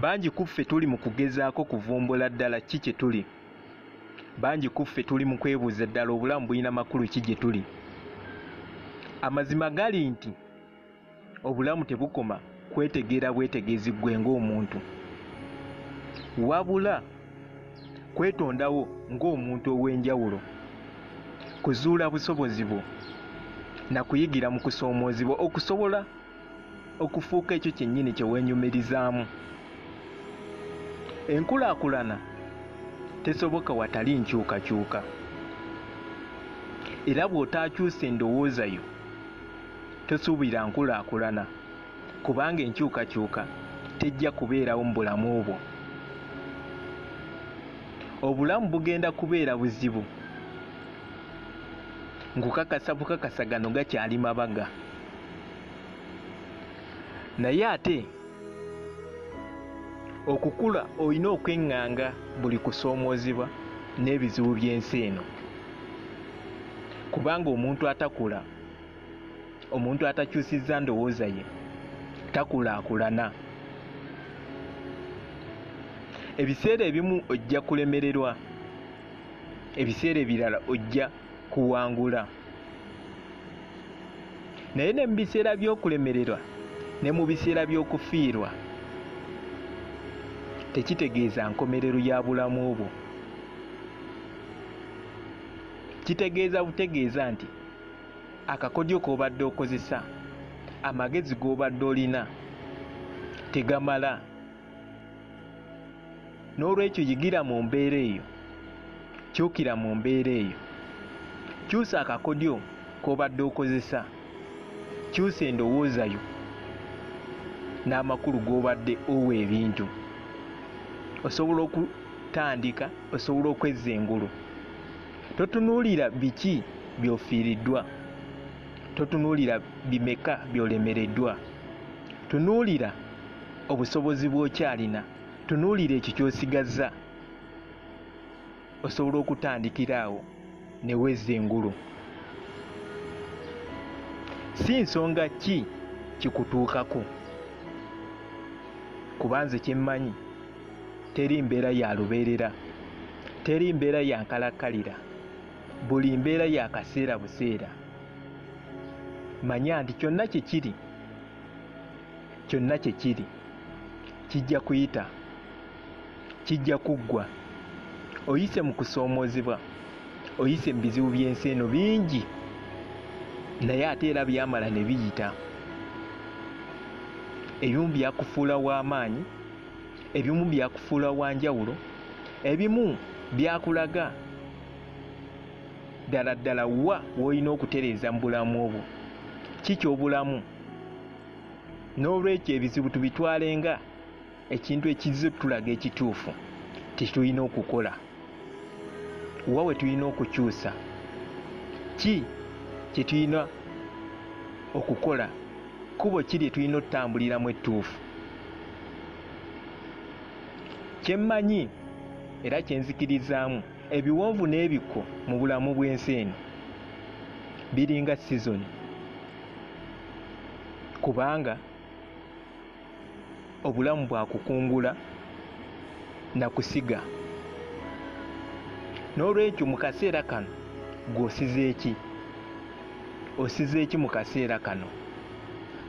bangi kuffe tuli mu kugezaako kuvumbula ddala ki kye tuli. Bangi kuffe tuli mu kwebuuza ddala obulamu bulina makulu ki gye tuli. Amazima gali nti obulamu tebukoma kwetegeera bwetegeezi ggwe ng'omuntu. Wabula kwetondawo ng'omuntu ow'enjawulo kuzuula busobozi bwo na kuyigira mu kusoomoozebwa okusobola okufuuka ekyo kyennyini kye weenyumirizaamu enkulaakulana tesoboka watali nkyukakyuka. Era bw'otaakyusa endowooza yo tosuubira nkulaakulana kubanga enkyukakyuka tejja kubeerawo mu bulamu bwo. Obulamu bugenda kubeera buzibu. Ngukakasa bukakasagano gakyali mabaga. Naye ate okukula olina okweŋŋanga buli kusoomoozebwa n'ebizibu by'ensi eno. Kubanga omuntu atakula omuntu atakyusizza ndowooza ye takulaakulana ebiseera ebimu ojja kulemererwa ebiseera ebirala ojja kuwangula. Naye ne mu biseera by'okulemererwa ne mu biseera by'okufiirwa tekitegeeza nkomerero ya bulamu bwo kitegeeza butegeeza nti akakodyo k'obadde okozesa amagezi g'obadde olina tegamala. N'olwekyo yigira mu mbeera eyo kyukira mu mbeera eyo. Kyusa akakodyo k'obadde okozesa kyusa endowooza yo n'amakulu g'obadde owa ebintu osobola okutandika osobola okwezza engulu. Totunuulira biki by'ofiiriddwa. Totunuulira bimeka by'olemereddwa. Tunuulira obusobozi bw'okyalina. Tunuulira ekyo ky'osigazza. Osobola okutandikira awo ne wezza engulu. Si nsonga ki kikutuukako? Kubanze kyemmanyi teri mbeera ya lubeerera teri mbeera ya nkalakkalira buli mbeera ya kaseera buseera. Manya nti kyonna kye kiri kyonna kye kiri. Kijja kuyita kijja kuggwa. Oyise mu kusoomoozebwa oyise mu bizibu by'ensi eno bingi naye ate era byamala ne biyita. Ebimu byakufuula w'amaanyi ebimu byakufuula wa njawulo ebimu byakulaga ddala ddala wa w'olina okutereeza mu bulamu bwo ki ky'obulamu? N'olwekyo ebizibu tubitwalenga ekintu ekizze tulaga ekituufu tetulina okukola. Wa we tulina okukyusa? Ki kye tulina okukola? Kkubo ki lye tulina okutambuliramu ettuufu kyemmanyi era kyenzikirizaamu ebiwonvu n'ebikko mu bulamu bw'ensi eno. Biringa sizoni kubanga obulamu bwakukungula nakusiga n'olwekyo mu kaseera kano gw'osize eki? Osize eki mu kaseera kano?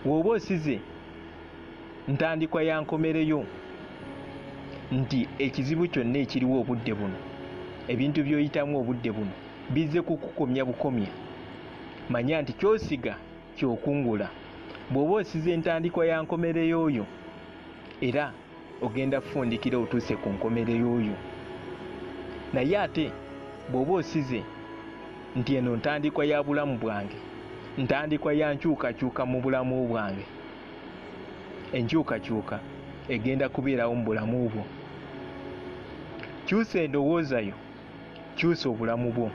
Bw'oba osize ntandikwa ya nkomereyo nti ekizibu kyonna ekiriwo obudde buno ebintu by'oyitamu obudde buno bizze kukukomya bukomya. Manya nti kyosiga kyokungula. Bw'oba osize entandikwa ya nkomereyo oyo era ogenda kufundikira otuuse ku nkomereyo oyo naye ate bw'oba osize nti eno ntandikwa ya bulamu bwange ntandikwa ya nkyukakyuka mu bulamu bwange enkyukakyuka egenda kubeerawo mu bulamu bwo kyusa endowooza yo kyusa obulamu bwo